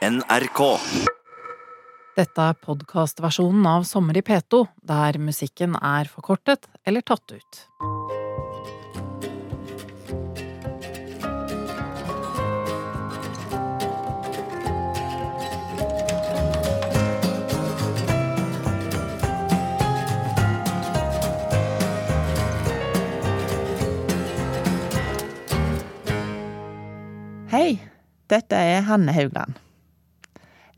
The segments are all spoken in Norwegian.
NRK. Dette er podkastversjonen av Sommer i P2, der musikken er forkortet eller tatt ut. Hei, dette er Hanne Haugland.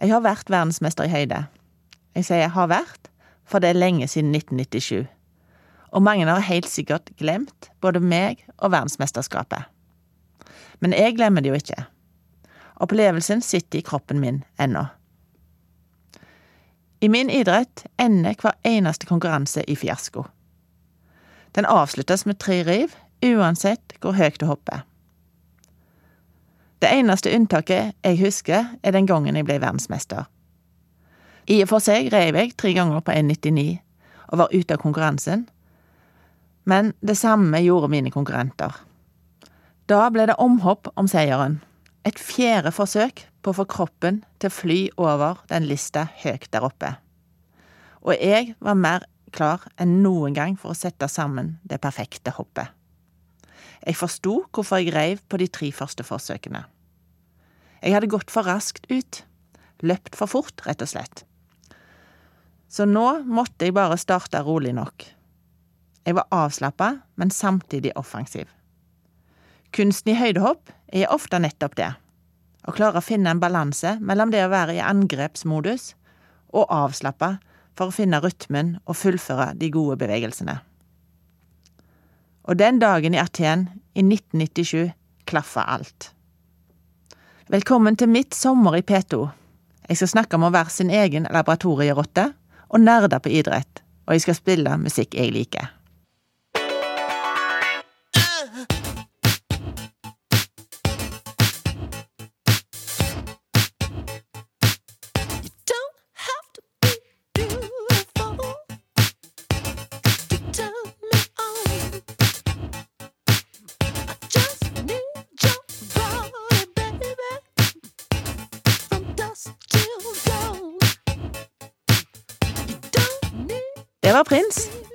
Jeg har vært verdensmester i høyde. Jeg sier jeg har vært, for det er lenge siden 1997. Og mange har helt sikkert glemt både meg og verdensmesterskapet. Men jeg glemmer det jo ikke. Opplevelsen sitter i kroppen min ennå. I min idrett ender hver eneste konkurranse i fiasko. Den avsluttes med tre riv, uansett hvor høyt du hopper. Det eneste unntaket jeg husker, er den gangen jeg ble verdensmester. I og for seg rev jeg tre ganger på 1,99 og var ute av konkurransen, men det samme gjorde mine konkurrenter. Da ble det omhopp om seieren. Et fjerde forsøk på å få kroppen til å fly over den lista høyt der oppe. Og jeg var mer klar enn noen gang for å sette sammen det perfekte hoppet. Jeg forsto hvorfor jeg reiv på de tre første forsøkene. Jeg hadde gått for raskt ut. Løpt for fort, rett og slett. Så nå måtte jeg bare starte rolig nok. Jeg var avslappa, men samtidig offensiv. Kunsten i høydehopp er ofte nettopp det. Å klare å finne en balanse mellom det å være i angrepsmodus og avslappa for å finne rytmen og fullføre de gode bevegelsene. Og den dagen i Aten i 1997 klaffa alt. Velkommen til mitt sommer i P2. Jeg skal snakke om å være sin egen laboratorierotte og nerde på idrett, og jeg skal spille musikk jeg liker.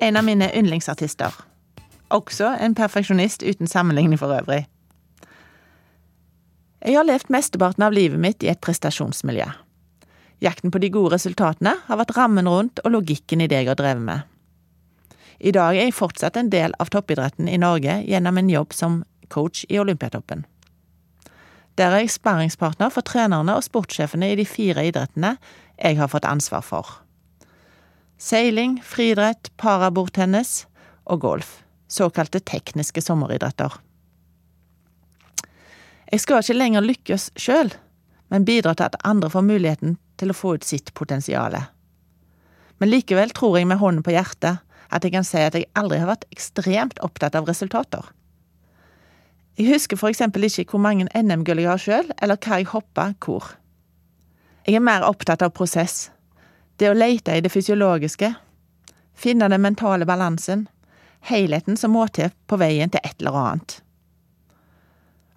En av mine yndlingsartister. Også en perfeksjonist uten sammenligning for øvrig. Jeg har levd mesteparten av livet mitt i et prestasjonsmiljø. Jakten på de gode resultatene har vært rammen rundt og logikken i det jeg har drevet med. I dag er jeg fortsatt en del av toppidretten i Norge gjennom en jobb som coach i Olympiatoppen. Der er jeg sparringspartner for trenerne og sportssjefene i de fire idrettene jeg har fått ansvar for. Seiling, friidrett, parabordtennis og golf. Såkalte tekniske sommeridretter. Jeg skal ikke lenger lykkes sjøl, men bidra til at andre får muligheten til å få ut sitt potensial. Men likevel tror jeg med hånden på hjertet at jeg kan si at jeg aldri har vært ekstremt opptatt av resultater. Jeg husker eksempel ikke hvor mange NM-gull jeg har sjøl, eller hva jeg hoppa hvor. Jeg er mer opptatt av prosess. Det å leite i det fysiologiske. Finne den mentale balansen. Helheten som må til på veien til et eller annet.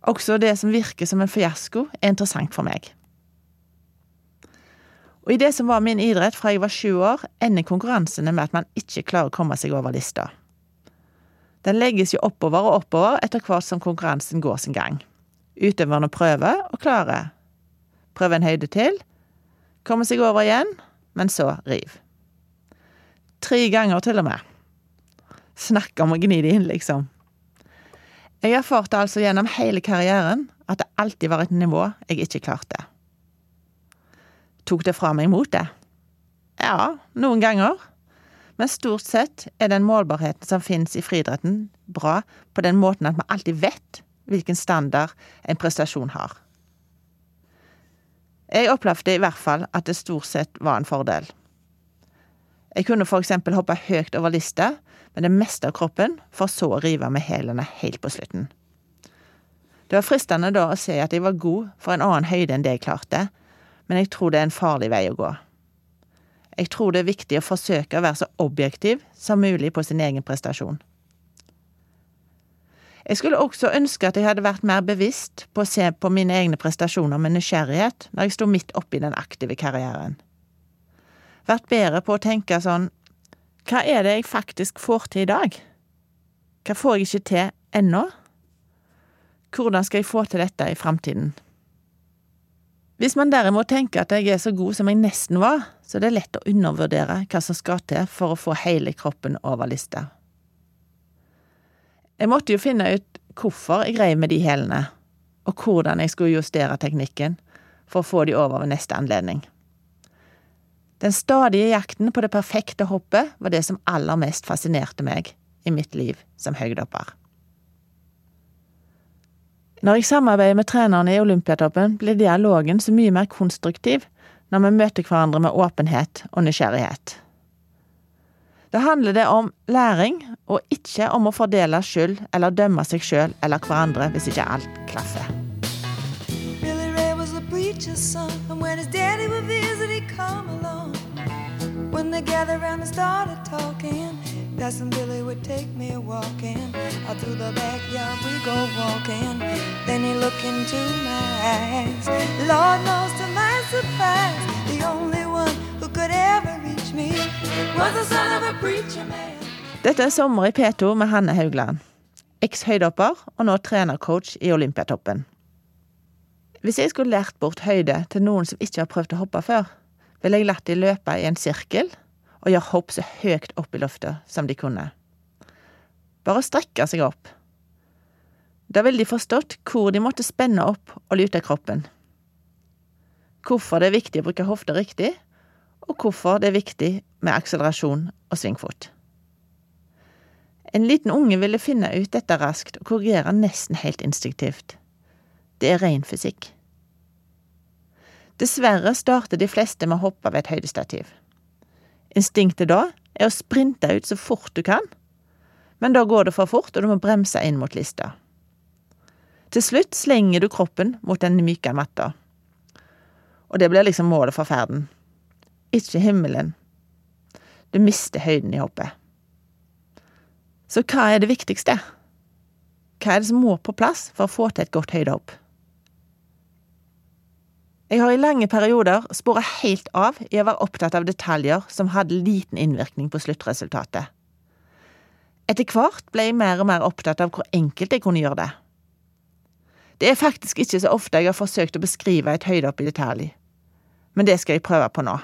Også det som virker som en fiasko, er interessant for meg. Og i det som var min idrett fra jeg var sju år, ender konkurransene med at man ikke klarer å komme seg over lista. Den legges jo oppover og oppover etter hvert som konkurransen går sin gang. Utøverne prøver og klarer. Prøver en høyde til, kommer seg over igjen, men så riv. Tre ganger til og med. Snakk om å gni det inn, liksom. Jeg erfarte altså gjennom hele karrieren at det alltid var et nivå jeg ikke klarte. Tok det fra meg motet? Ja, noen ganger. Men stort sett er den målbarheten som finnes i friidretten, bra på den måten at vi alltid vet hvilken standard en prestasjon har. Jeg opplevde i hvert fall at det stort sett var en fordel. Jeg kunne for eksempel hoppe høyt over lista med det meste av kroppen, for så å rive med hælene helt på slutten. Det var fristende da å se at jeg var god for en annen høyde enn det jeg klarte, men jeg tror det er en farlig vei å gå. Jeg tror det er viktig å forsøke å være så objektiv som mulig på sin egen prestasjon. Jeg skulle også ønske at jeg hadde vært mer bevisst på å se på mine egne prestasjoner med nysgjerrighet når jeg sto midt oppi den aktive karrieren. Vært bedre på å tenke sånn Hva er det jeg faktisk får til i dag? Hva får jeg ikke til ennå? Hvordan skal jeg få til dette i framtiden? Hvis man derimot tenker at jeg er så god som jeg nesten var, så er det lett å undervurdere hva som skal til for å få hele kroppen over lista. Jeg måtte jo finne ut hvorfor jeg reiv med de hælene, og hvordan jeg skulle justere teknikken for å få de over ved neste anledning. Den stadige jakten på det perfekte hoppet var det som aller mest fascinerte meg i mitt liv som høydehopper. Når jeg samarbeider med trenerne i Olympiatoppen, blir dialogen så mye mer konstruktiv når vi møter hverandre med åpenhet og nysgjerrighet. Da handler det om læring, og ikke om å fordele skyld eller dømme seg sjøl eller hverandre hvis ikke alt klaffer. Lord Dette er Sommer i P2 med Hanne Haugland. Eks-høydehopper og nå trenercoach i Olympiatoppen. Hvis jeg skulle lært bort høyde til noen som ikke har prøvd å hoppe før, ville jeg latt de løpe i en sirkel og gjøre hopp så høyt opp i lufta som de kunne. Bare strekke seg opp. Da ville de forstått hvor de måtte spenne opp og lute kroppen. Hvorfor det er viktig å bruke hofta riktig, og hvorfor det er viktig med akselerasjon og svingfot. En liten unge ville finne ut dette raskt og korrigere nesten helt instinktivt. Det er ren fysikk. Dessverre starter de fleste med å hoppe ved et høydestativ. Instinktet da er å sprinte ut så fort du kan, men da går det for fort, og du må bremse inn mot lista. Til slutt slenger du kroppen mot den myke matta. Og det blir liksom målet for ferden. Ikke himmelen. Du mister høyden i hoppet. Så hva er det viktigste? Hva er det som må på plass for å få til et godt høydehopp? Jeg har i lange perioder spora helt av i å være opptatt av detaljer som hadde liten innvirkning på sluttresultatet. Etter hvert ble jeg mer og mer opptatt av hvor enkelt jeg kunne gjøre det. Det er faktisk ikke så ofte jeg har forsøkt å beskrive et høydehopp i detalj, men det skal jeg prøve på nå.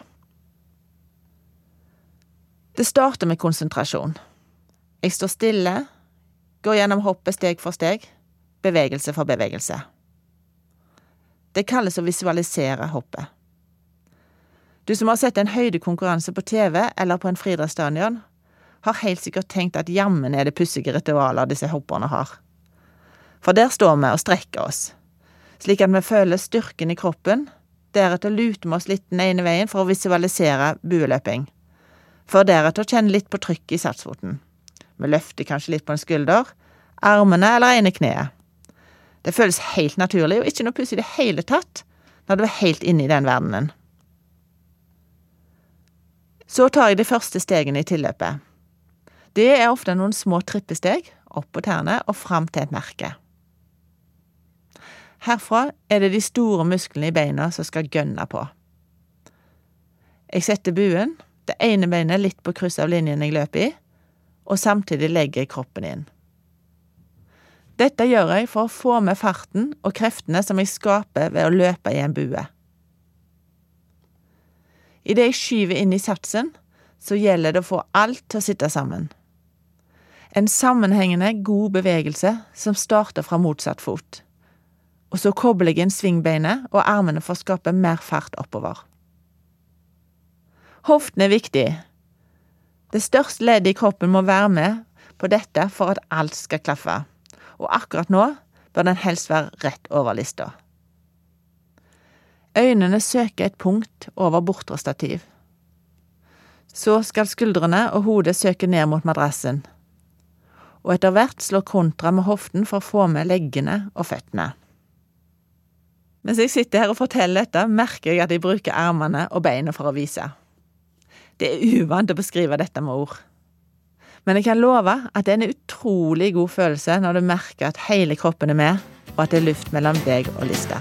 Det starter med konsentrasjon. Jeg står stille, går gjennom hoppet steg for steg, bevegelse for bevegelse. Det kalles å visualisere hoppet. Du som har sett en høydekonkurranse på TV eller på en friidrettsstadion, har helt sikkert tenkt at jammen er det pussige ritualer disse hopperne har. For der står vi og strekker oss, slik at vi føler styrken i kroppen, deretter luter vi oss litt den ene veien for å visualisere bueløping, for deretter å kjenne litt på trykket i satsfoten. Vi løfter kanskje litt på en skulder, armene eller ene kneet. Det føles helt naturlig, og ikke noe pussig i det hele tatt, når du er helt inne i den verdenen. Så tar jeg de første stegene i tilløpet. Det er ofte noen små trippesteg, opp på tærne og fram til et merke. Herfra er det de store musklene i beina som skal gønne på. Jeg setter buen, det ene beinet litt på kryss av linjen jeg løper i, og samtidig legger jeg kroppen inn. Dette gjør jeg for å få med farten og kreftene som jeg skaper ved å løpe i en bue. Idet jeg skyver inn i satsen, så gjelder det å få alt til å sitte sammen. En sammenhengende, god bevegelse som starter fra motsatt fot. Og så kobler jeg inn svingbeinet og armene for å skape mer fart oppover. Hoften er viktig. Det største leddet i kroppen må være med på dette for at alt skal klaffe og akkurat nå bør den helst være rett over lista. Øynene søker et punkt over bortre stativ. Så skal skuldrene og hodet søke ned mot madrassen, og etter hvert slår kontra med hoften for å få med leggene og føttene. Mens jeg sitter her og forteller dette, merker jeg at jeg bruker armene og beina for å vise. Det er uvant å beskrive dette med ord. Men jeg kan love at det er en utrolig god følelse når du merker at hele kroppen er med, og at det er luft mellom deg og lista.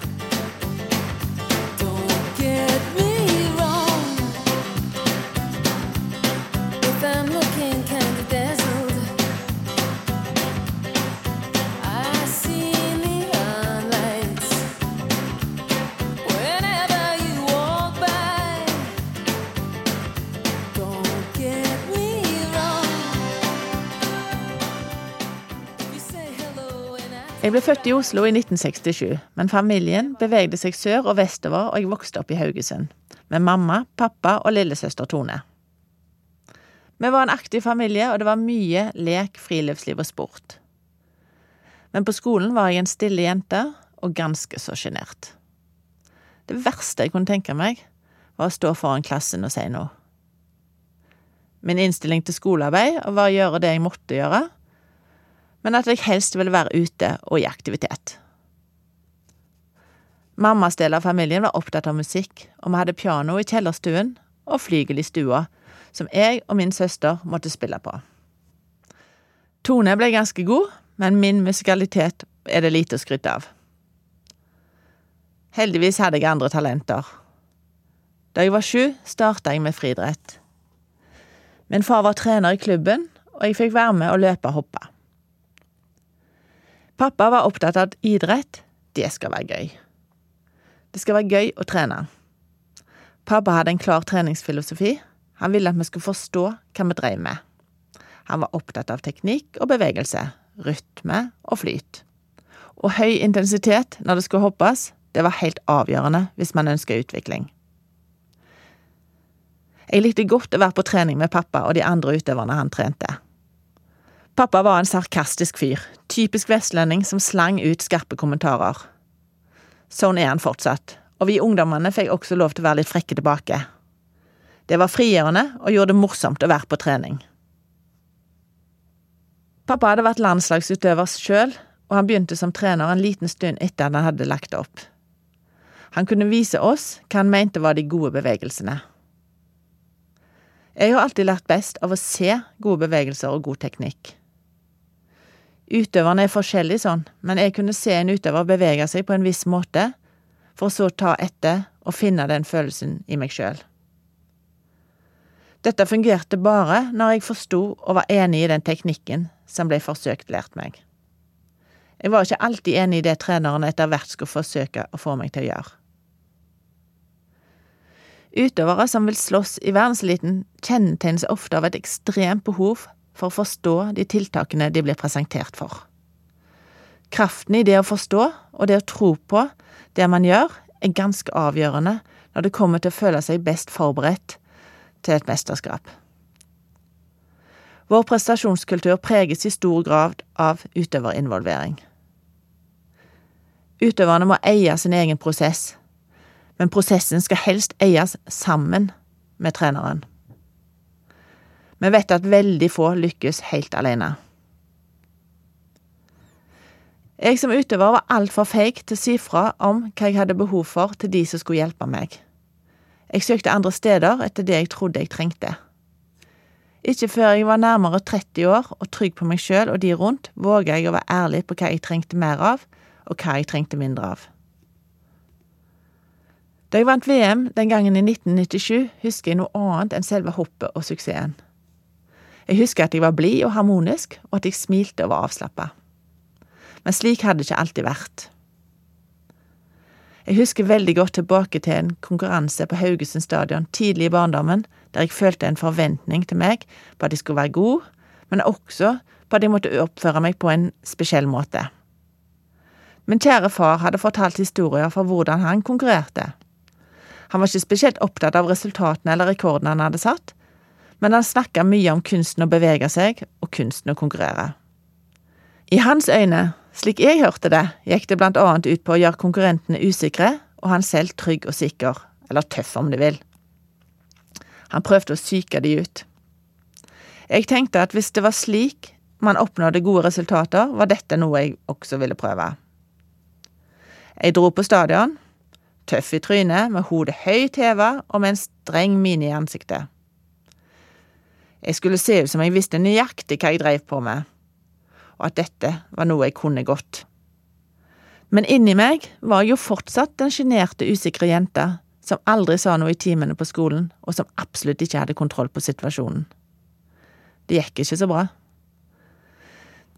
Jeg ble født i Oslo i 1967, men familien bevegde seg sør og vestover, og jeg vokste opp i Haugesund. Med mamma, pappa og lillesøster Tone. Vi var en aktiv familie, og det var mye lek, friluftsliv og sport. Men på skolen var jeg en stille jente, og ganske så sjenert. Det verste jeg kunne tenke meg, var å stå foran klassen og si noe. Min innstilling til skolearbeid var å gjøre det jeg måtte gjøre, men at jeg helst ville være ute og i aktivitet. Mammas del av familien var opptatt av musikk, og vi hadde piano i kjellerstuen og flygel i stua, som jeg og min søster måtte spille på. Tone ble ganske god, men min musikalitet er det lite å skryte av. Heldigvis hadde jeg andre talenter. Da jeg var sju, starta jeg med friidrett. Min far var trener i klubben, og jeg fikk være med å løpe og hoppe. Pappa var opptatt av at idrett, det skal være gøy. Det skal være gøy å trene. Pappa hadde en klar treningsfilosofi. Han ville at vi skulle forstå hva vi drev med. Han var opptatt av teknikk og bevegelse, rytme og flyt. Og høy intensitet når det skulle hoppes, det var helt avgjørende hvis man ønska utvikling. Jeg likte godt å være på trening med pappa og de andre utøverne han trente. Pappa var en sarkastisk fyr, typisk vestlending som slang ut skarpe kommentarer. Sånn er han fortsatt, og vi ungdommene fikk også lov til å være litt frekke tilbake. Det var frigjørende og gjorde det morsomt å være på trening. Pappa hadde vært landslagsutøver sjøl, og han begynte som trener en liten stund etter at han hadde lagt opp. Han kunne vise oss hva han mente var de gode bevegelsene. Jeg har alltid lært best av å se gode bevegelser og god teknikk. Utøverne er forskjellige sånn, men jeg kunne se en utøver bevege seg på en viss måte, for så å ta etter og finne den følelsen i meg sjøl. Dette fungerte bare når jeg forsto og var enig i den teknikken som ble forsøkt lært meg. Jeg var ikke alltid enig i det treneren etter hvert skulle forsøke å få meg til å gjøre. Utøvere som vil slåss i verdenseliten, kjennetegnes ofte av et ekstremt behov for å forstå de tiltakene de blir presentert for. Kraften i det å forstå og det å tro på det man gjør, er ganske avgjørende når det kommer til å føle seg best forberedt til et mesterskap. Vår prestasjonskultur preges i stor grad av utøverinvolvering. Utøverne må eie sin egen prosess, men prosessen skal helst eies sammen med treneren. Vi vet at veldig få lykkes helt alene. Jeg som utøver var altfor feig til å si fra om hva jeg hadde behov for til de som skulle hjelpe meg. Jeg søkte andre steder etter det jeg trodde jeg trengte. Ikke før jeg var nærmere 30 år og trygg på meg sjøl og de rundt, våga jeg å være ærlig på hva jeg trengte mer av, og hva jeg trengte mindre av. Da jeg vant VM den gangen i 1997, husker jeg noe annet enn selve hoppet og suksessen. Jeg husker at jeg var blid og harmonisk, og at jeg smilte og var avslappa. Men slik hadde det ikke alltid vært. Jeg husker veldig godt tilbake til en konkurranse på Haugesund stadion tidlig i barndommen, der jeg følte en forventning til meg på at jeg skulle være god, men også på at jeg måtte oppføre meg på en spesiell måte. Min kjære far hadde fortalt historier fra hvordan han konkurrerte. Han var ikke spesielt opptatt av resultatene eller rekordene han hadde satt, men han snakker mye om kunsten å bevege seg og kunsten å konkurrere. I hans øyne, slik jeg hørte det, gikk det blant annet ut på å gjøre konkurrentene usikre og han selv trygg og sikker, eller tøff om du vil. Han prøvde å psyke de ut. Jeg tenkte at hvis det var slik man oppnådde gode resultater, var dette noe jeg også ville prøve. Jeg dro på stadion, tøff i trynet, med hodet høyt heva og med en streng mine i ansiktet. Jeg skulle se ut som jeg visste nøyaktig hva jeg dreiv på med, og at dette var noe jeg kunne godt. Men inni meg var jeg jo fortsatt den sjenerte, usikre jenta som aldri sa noe i timene på skolen, og som absolutt ikke hadde kontroll på situasjonen. Det gikk ikke så bra.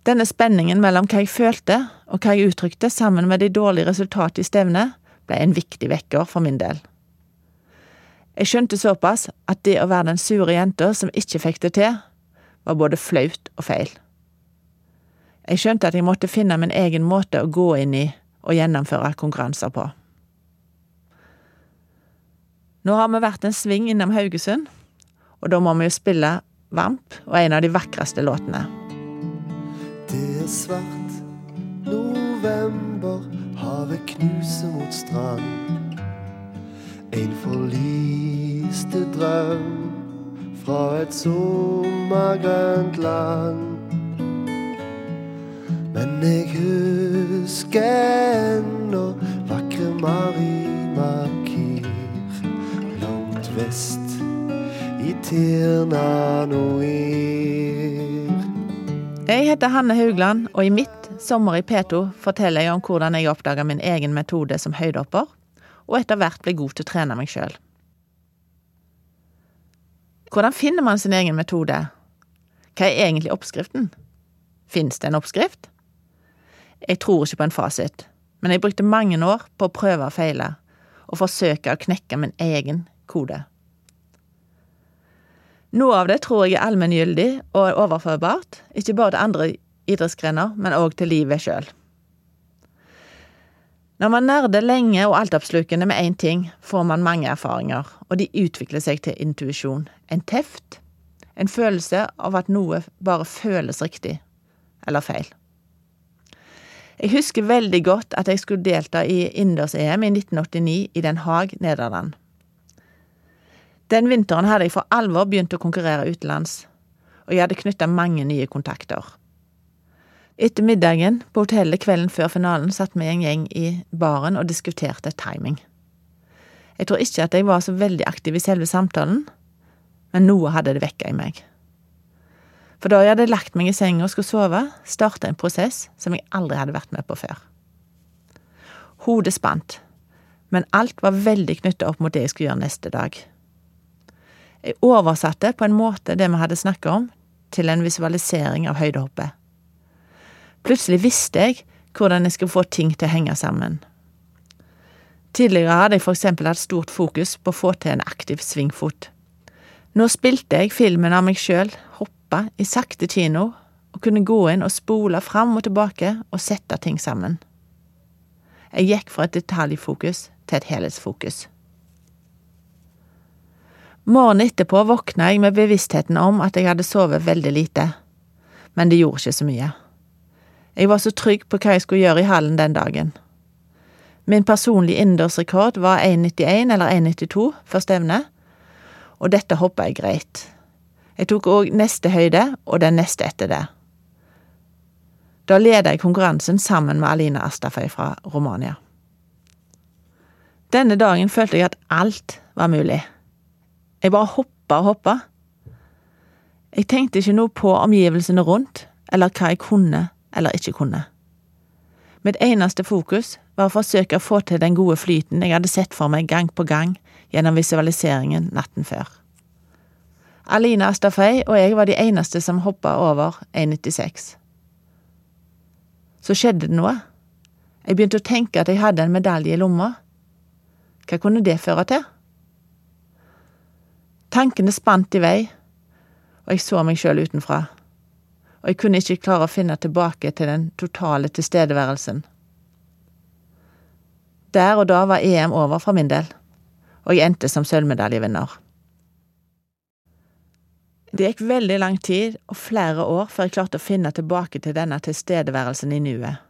Denne spenningen mellom hva jeg følte og hva jeg uttrykte, sammen med de dårlige resultatene i stevnet, ble en viktig vekker for min del. Jeg skjønte såpass at det å være den sure jenta som ikke fikk det til, var både flaut og feil. Jeg skjønte at jeg måtte finne min egen måte å gå inn i og gjennomføre konkurranser på. Nå har vi vært en sving innom Haugesund, og da må vi jo spille Vamp og en av de vakreste låtene. Det er svart november, havet knuser mot strand. En forliste drøm fra et sommergrønt land. Men jeg husker ennå vakre Marima Kir langt vest i Tirna Noir. Ir. Jeg heter Hanne Haugland, og i mitt Sommer i P2 forteller jeg om hvordan jeg oppdaga min egen metode som høydehopper, og etter hvert ble god til å trene meg sjøl. Hvordan finner man sin egen metode? Hva er egentlig oppskriften? Fins det en oppskrift? Jeg tror ikke på en fasit, men jeg brukte mange år på å prøve og feile, og forsøke å knekke min egen kode. Noe av det tror jeg er allmenngyldig og overførbart, ikke bare til andre idrettsgrener, men òg til livet sjøl. Når man nerder lenge og altoppslukende med én ting, får man mange erfaringer, og de utvikler seg til intuisjon, en teft, en følelse av at noe bare føles riktig, eller feil. Jeg husker veldig godt at jeg skulle delta i innendørs-EM i 1989 i Den Haag, Nederland. Den vinteren hadde jeg for alvor begynt å konkurrere utenlands, og jeg hadde knytta mange nye kontakter. Etter middagen på hotellet kvelden før finalen satt vi en gjeng i baren og diskuterte timing. Jeg tror ikke at jeg var så veldig aktiv i selve samtalen, men noe hadde det vekka i meg. For da jeg hadde lagt meg i senga og skulle sove, starta en prosess som jeg aldri hadde vært med på før. Hodet spant, men alt var veldig knytta opp mot det jeg skulle gjøre neste dag. Jeg oversatte på en måte det vi hadde snakka om, til en visualisering av høydehoppet. Plutselig visste jeg hvordan jeg skulle få ting til å henge sammen. Tidligere hadde jeg for eksempel hatt stort fokus på å få til en aktiv svingfot. Nå spilte jeg filmen av meg sjøl hoppa i sakte kino og kunne gå inn og spole fram og tilbake og sette ting sammen. Jeg gikk fra et detaljfokus til et helhetsfokus. Morgenen etterpå våkna jeg med bevisstheten om at jeg hadde sovet veldig lite, men det gjorde ikke så mye. Jeg var så trygg på hva jeg skulle gjøre i hallen den dagen. Min personlige innendørsrekord var 1,91 eller 1,92 for stevnet, og dette hoppa jeg greit. Jeg tok òg neste høyde og den neste etter det. Da leda jeg konkurransen sammen med Alina Astaføy fra Romania. Denne dagen følte jeg at alt var mulig. Jeg bare hoppa og hoppa. Jeg tenkte ikke noe på omgivelsene rundt, eller hva jeg kunne eller ikke kunne. Mitt eneste fokus var å forsøke å få til den gode flyten jeg hadde sett for meg gang på gang gjennom visualiseringen natten før. Alina Astafei og jeg var de eneste som hoppa over 1,96. Så skjedde det noe. Jeg begynte å tenke at jeg hadde en medalje i lomma. Hva kunne det føre til? Tankene spant i vei, og jeg så meg sjøl utenfra og jeg kunne ikke klare å finne tilbake til den totale tilstedeværelsen. Der og da var EM over for min del, og jeg endte som sølvmedaljevinner. Det gikk veldig lang tid og flere år før jeg klarte å finne tilbake til denne tilstedeværelsen i nuet,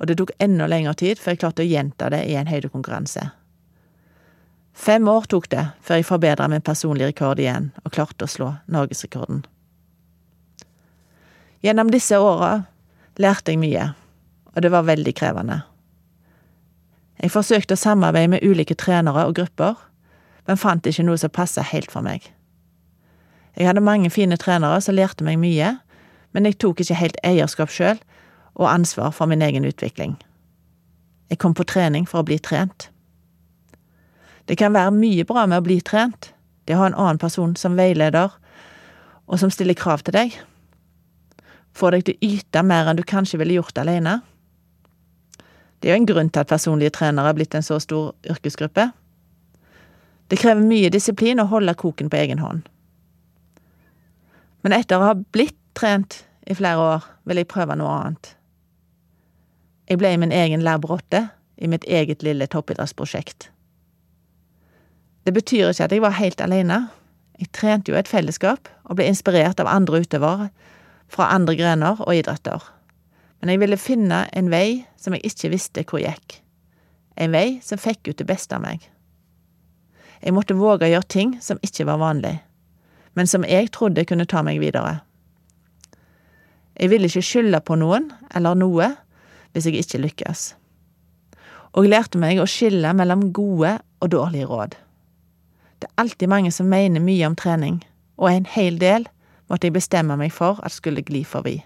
og det tok enda lengre tid før jeg klarte å gjenta det i en høydekonkurranse. Fem år tok det før jeg forbedra min personlige rekord igjen og klarte å slå norgesrekorden. Gjennom disse åra lærte jeg mye, og det var veldig krevende. Jeg forsøkte å samarbeide med ulike trenere og grupper, men fant ikke noe som passa helt for meg. Jeg hadde mange fine trenere som lærte meg mye, men jeg tok ikke helt eierskap sjøl og ansvar for min egen utvikling. Jeg kom på trening for å bli trent. Det kan være mye bra med å bli trent, det å ha en annen person som veileder, og som stiller krav til deg. Får deg til å yte mer enn du kanskje ville gjort alene. Det er jo en grunn til at personlige trenere er blitt en så stor yrkesgruppe. Det krever mye disiplin å holde koken på egen hånd. Men etter å ha blitt trent i flere år, vil jeg prøve noe annet. Jeg ble min egen lærbrotte i mitt eget lille toppidrettsprosjekt. Det betyr ikke at jeg var helt alene. Jeg trente jo et fellesskap og ble inspirert av andre utøvere fra andre grener og idretter. Men jeg ville finne en vei som jeg ikke visste hvor gikk. En vei som fikk ut det beste av meg. Jeg måtte våge å gjøre ting som ikke var vanlig, men som jeg trodde kunne ta meg videre. Jeg ville ikke skylde på noen eller noe hvis jeg ikke lykkes. Og jeg lærte meg å skille mellom gode og dårlige råd. Det er alltid mange som mener mye om trening, og en hel del måtte jeg bestemme meg for at skulle gli forbi.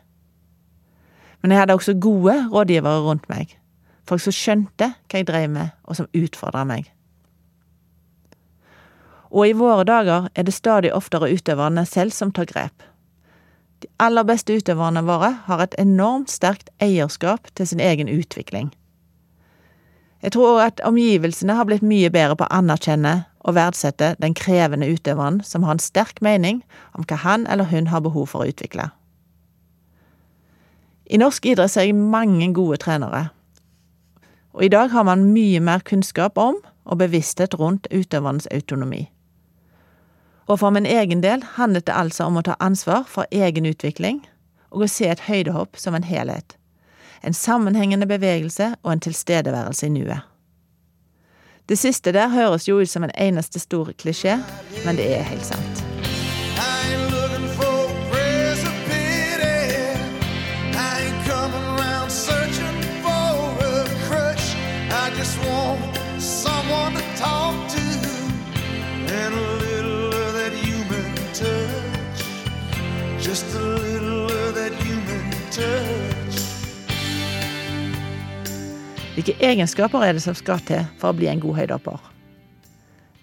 Men jeg hadde også gode rådgivere rundt meg, folk som skjønte hva jeg drev med, og som utfordra meg. Og i våre dager er det stadig oftere utøverne selv som tar grep. De aller beste utøverne våre har et enormt sterkt eierskap til sin egen utvikling. Jeg tror at omgivelsene har blitt mye bedre på å anerkjenne og verdsette den krevende utøveren som har en sterk mening om hva han eller hun har behov for å utvikle. I norsk idrett ser jeg mange gode trenere, og i dag har man mye mer kunnskap om og bevissthet rundt utøverens autonomi. Og for min egen del handlet det altså om å ta ansvar for egen utvikling og å se et høydehopp som en helhet. En sammenhengende bevegelse og en tilstedeværelse i nuet. Det siste der høres jo ut som en eneste stor klisjé, men det er helt sant. Just a little of that human touch. Hvilke egenskaper er det som skal til for å bli en god høydehopper?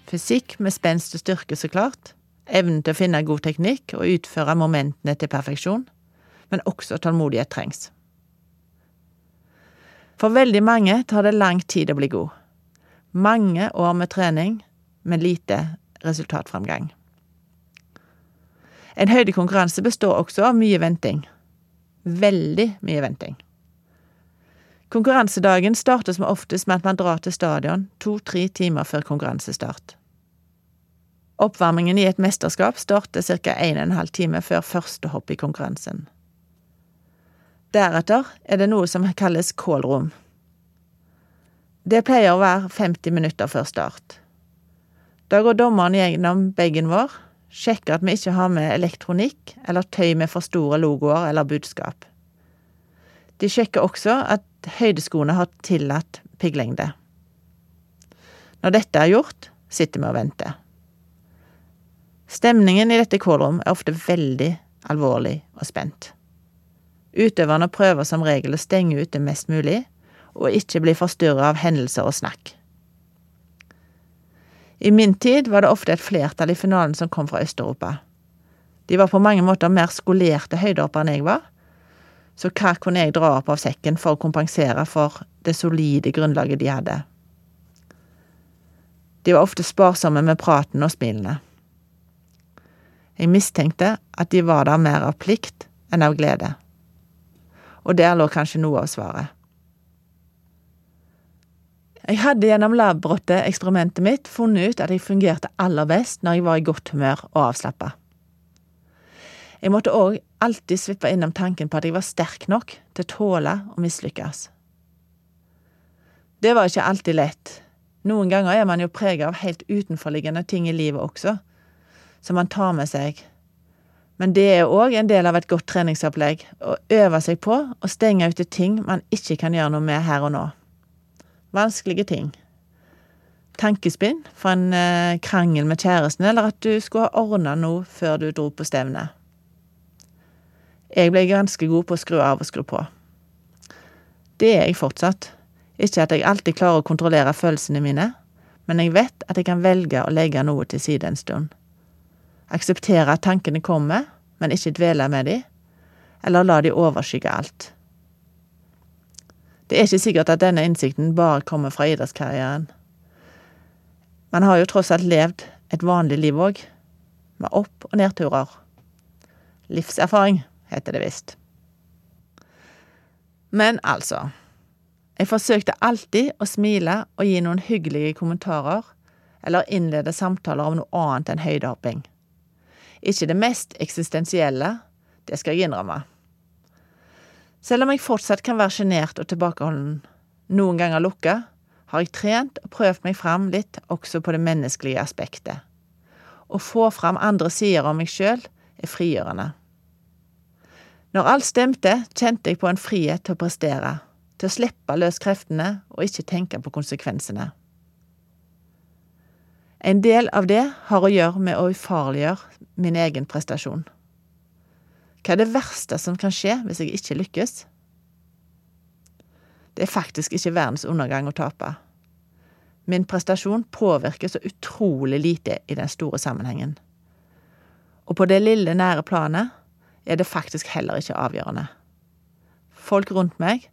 Fysikk med spenst og styrke, så klart. Evnen til å finne god teknikk og utføre momentene til perfeksjon. Men også tålmodighet trengs. For veldig mange tar det lang tid å bli god. Mange år med trening, men lite resultatframgang. En høydekonkurranse består også av mye venting. Veldig mye venting. Konkurransedagen starter som oftest med at man drar til stadion to–tre timer før konkurransestart. Oppvarmingen i et mesterskap starter ca. en og en halv time før første hopp i konkurransen. Deretter er det noe som kalles kålrom. Det pleier å være 50 minutter før start. Da går dommeren gjennom bagen vår, sjekker at vi ikke har med elektronikk eller tøy med for store logoer eller budskap. De sjekker også at høydeskoene har tillatt pigglengde. Når dette er gjort, sitter vi og venter. Stemningen i dette kålrom er ofte veldig alvorlig og spent. Utøverne prøver som regel å stenge ute mest mulig, og ikke bli forstyrra av hendelser og snakk. I min tid var det ofte et flertall i finalen som kom fra Øst-Europa. De var på mange måter mer skolerte høydehoppere enn jeg var, så hva kunne jeg dra opp av sekken for å kompensere for det solide grunnlaget de hadde? De var ofte sparsomme med praten og smilene. Jeg mistenkte at de var der mer av plikt enn av glede. Og der lå kanskje noe av svaret. Jeg hadde gjennom labbrotteeksperimentet mitt funnet ut at jeg fungerte aller best når jeg var i godt humør og avslappa. Jeg måtte òg alltid svippe innom tanken på at jeg var sterk nok til å tåle å mislykkes. Det var ikke alltid lett. Noen ganger er man jo prega av helt utenforliggende ting i livet også, som man tar med seg. Men det er òg en del av et godt treningsopplegg, å øve seg på å stenge ute ting man ikke kan gjøre noe med her og nå. Vanskelige ting. tankespinn fra en eh, krangel med kjæresten, eller at du skulle ha ordna noe før du dro på stevne. Jeg ble ganske god på å skru av og skru på. Det er jeg fortsatt. Ikke at jeg alltid klarer å kontrollere følelsene mine, men jeg vet at jeg kan velge å legge noe til side en stund. Akseptere at tankene kommer, men ikke dvele med de, eller la de overskygge alt. Det er ikke sikkert at denne innsikten bare kommer fra idrettskarrieren. Man har jo tross alt levd et vanlig liv òg, med opp- og nedturer. Livserfaring, heter det visst. Men altså, jeg forsøkte alltid å smile og gi noen hyggelige kommentarer, eller innlede samtaler om noe annet enn høydehopping. Ikke det mest eksistensielle, det skal jeg innrømme. Selv om jeg fortsatt kan være sjenert og tilbakeholden, noen ganger lukka, har jeg trent og prøvd meg fram litt også på det menneskelige aspektet. Å få fram andre sider av meg sjøl er frigjørende. Når alt stemte, kjente jeg på en frihet til å prestere, til å slippe løs kreftene og ikke tenke på konsekvensene. En del av det har å gjøre med å ufarliggjøre min egen prestasjon. Hva er det verste som kan skje hvis jeg ikke lykkes? Det er faktisk ikke verdens undergang å tape. Min prestasjon påvirker så utrolig lite i den store sammenhengen. Og på det lille, nære planet er det faktisk heller ikke avgjørende. Folk rundt meg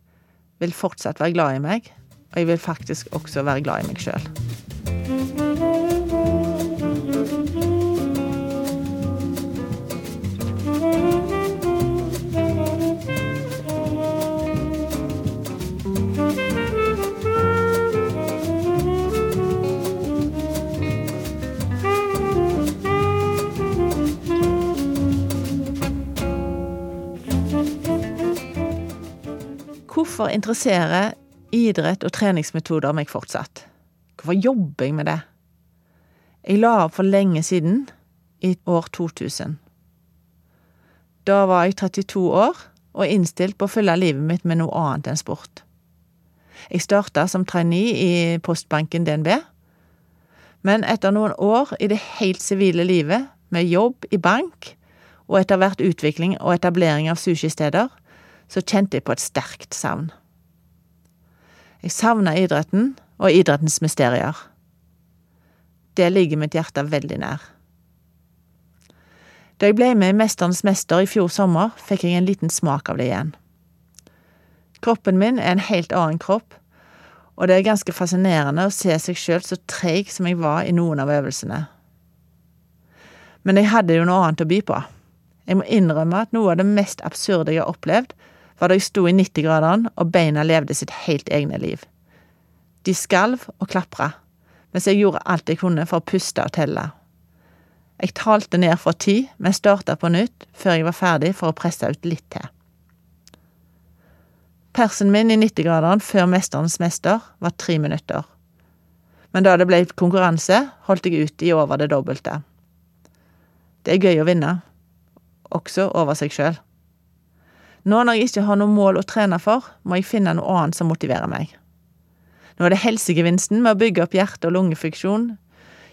vil fortsatt være glad i meg, og jeg vil faktisk også være glad i meg sjøl. Hvorfor interesserer idrett og treningsmetoder meg fortsatt? Hvorfor jobber jeg med det? Jeg la opp for lenge siden, i år 2000. Da var jeg 32 år og innstilt på å fylle livet mitt med noe annet enn sport. Jeg starta som trainee i postbanken DNB, men etter noen år i det helt sivile livet, med jobb i bank og etter hvert utvikling og etablering av sushisteder, så kjente jeg på et sterkt savn. Jeg savna idretten og idrettens mysterier. Det ligger mitt hjerte veldig nær. Da jeg ble med i Mesterens mester i fjor sommer, fikk jeg en liten smak av det igjen. Kroppen min er en helt annen kropp, og det er ganske fascinerende å se seg sjøl så treig som jeg var i noen av øvelsene. Men jeg hadde jo noe annet å by på. Jeg må innrømme at noe av det mest absurde jeg har opplevd, var da jeg sto i 90-gradene og beina levde sitt helt egne liv. De skalv og klapra, mens jeg gjorde alt jeg kunne for å puste og telle. Jeg talte ned fra ti, men starta på nytt før jeg var ferdig for å presse ut litt til. Persen min i 90-graderen før Mesterens mester var tre minutter. Men da det ble konkurranse, holdt jeg ut i over det dobbelte. Det er gøy å vinne, også over seg sjøl. Nå når jeg ikke har noe mål å trene for, må jeg finne noe annet som motiverer meg. Nå er det helsegevinsten med å bygge opp hjerte- og lungefunksjon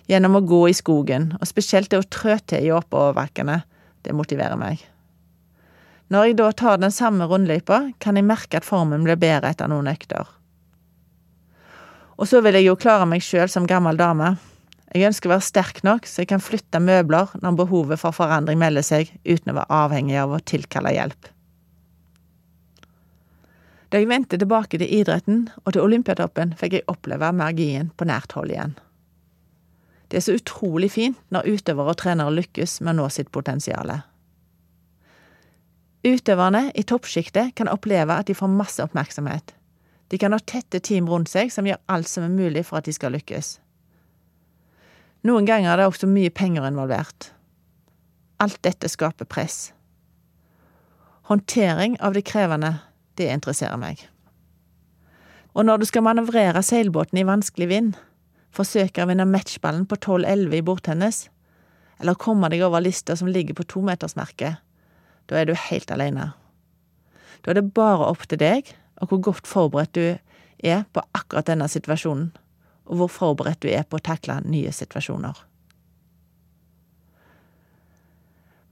gjennom å gå i skogen, og spesielt det å trø til i oppoverbakkene, det motiverer meg. Når jeg da tar den samme rundløypa, kan jeg merke at formen blir bedre etter noen økter. Og så vil jeg jo klare meg sjøl som gammel dame. Jeg ønsker å være sterk nok så jeg kan flytte møbler når behovet for forandring melder seg, uten å være avhengig av å tilkalle hjelp. Da jeg vendte tilbake til idretten og til Olympiatoppen, fikk jeg oppleve magien på nært hold igjen. Det er så utrolig fint når utøvere og trenere lykkes med å nå sitt potensial. Utøverne i toppsjiktet kan oppleve at de får masse oppmerksomhet. De kan ha tette team rundt seg som gjør alt som er mulig for at de skal lykkes. Noen ganger er det også mye penger involvert. Alt dette skaper press. Håndtering av det krevende, det interesserer meg. Og når du skal manøvrere seilbåten i vanskelig vind, forsøke å vinne matchballen på 12-11 i bordtennis, eller komme deg over lista som ligger på tometersmerket, da er du helt alene. Da er det bare opp til deg og hvor godt forberedt du er på akkurat denne situasjonen, og hvor forberedt du er på å takle nye situasjoner.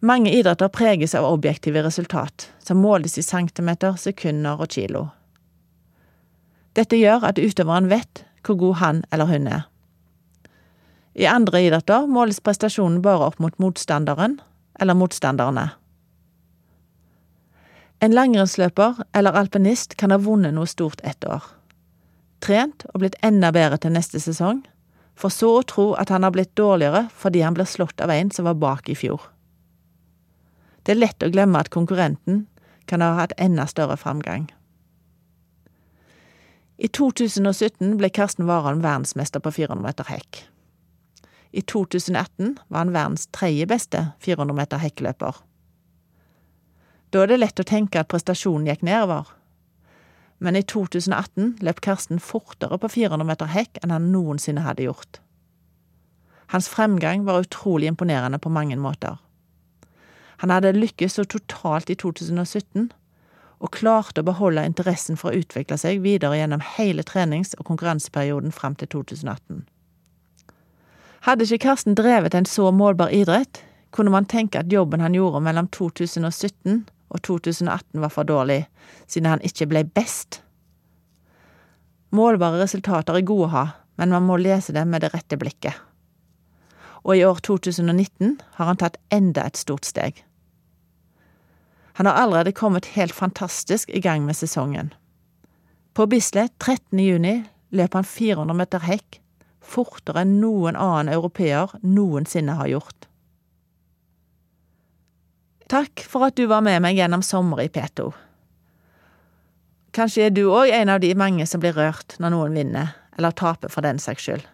Mange idretter preges av objektive resultat, som måles i centimeter, sekunder og kilo. Dette gjør at utøveren vet hvor god han eller hun er. I andre idretter måles prestasjonen bare opp mot motstanderen eller motstanderne. En langrennsløper eller alpinist kan ha vunnet noe stort ett år. Trent og blitt enda bedre til neste sesong, for så å tro at han har blitt dårligere fordi han blir slått av en som var bak i fjor. Det er lett å glemme at konkurrenten kan ha hatt enda større framgang. I 2017 ble Karsten Warholm verdensmester på 400 meter hekk. I 2018 var han verdens tredje beste 400 meter hekkløper. Da er det lett å tenke at prestasjonen gikk nedover. Men i 2018 løp Karsten fortere på 400 meter hekk enn han noensinne hadde gjort. Hans fremgang var utrolig imponerende på mange måter. Han hadde lykkes så totalt i 2017, og klarte å beholde interessen for å utvikle seg videre gjennom hele trenings- og konkurranseperioden fram til 2018. Hadde ikke Karsten drevet en så målbar idrett, kunne man tenke at jobben han gjorde mellom 2017 og 2018 var for dårlig, siden han ikke ble best. Målbare resultater er gode å ha, men man må lese dem med det rette blikket. Og i år 2019 har han tatt enda et stort steg. Han har allerede kommet helt fantastisk i gang med sesongen. På Bislett 13. juni løp han 400 meter hekk, fortere enn noen annen europeer noensinne har gjort. Takk for at du var med meg gjennom sommer i P2. Kanskje er du òg en av de mange som blir rørt når noen vinner, eller taper for den saks skyld.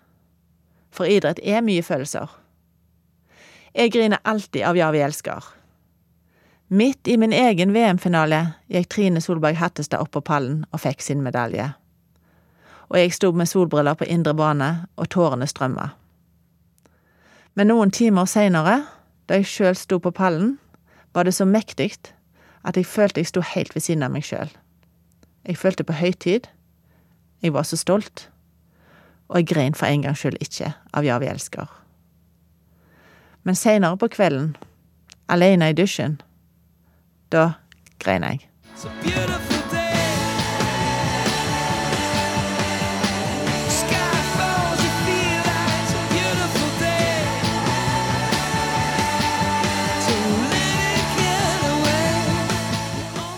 For idrett er mye følelser. Jeg griner alltid av Ja, vi elsker. Midt i min egen VM-finale gikk Trine Solberg Hattestad opp på pallen og fikk sin medalje. Og jeg sto med solbriller på indre bane, og tårene strømma. Men noen timer seinere, da jeg sjøl sto på pallen, var det så mektig at jeg følte jeg sto helt ved siden av meg sjøl. Jeg følte på høytid, jeg var så stolt, og jeg grein for en gangs skyld ikke av Ja, vi elsker. Men seinere på kvelden, aleine i dusjen, da grein jeg. So.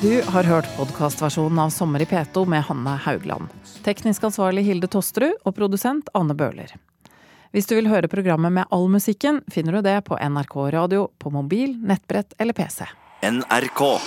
Du har hørt podkastversjonen av Sommer i P2 med Hanne Haugland. Teknisk ansvarlig Hilde Tosterud og produsent Anne Bøhler. Hvis du vil høre programmet med all musikken, finner du det på NRK Radio, på mobil, nettbrett eller PC. NRK.